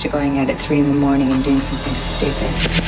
to going out at three in the morning and doing something stupid.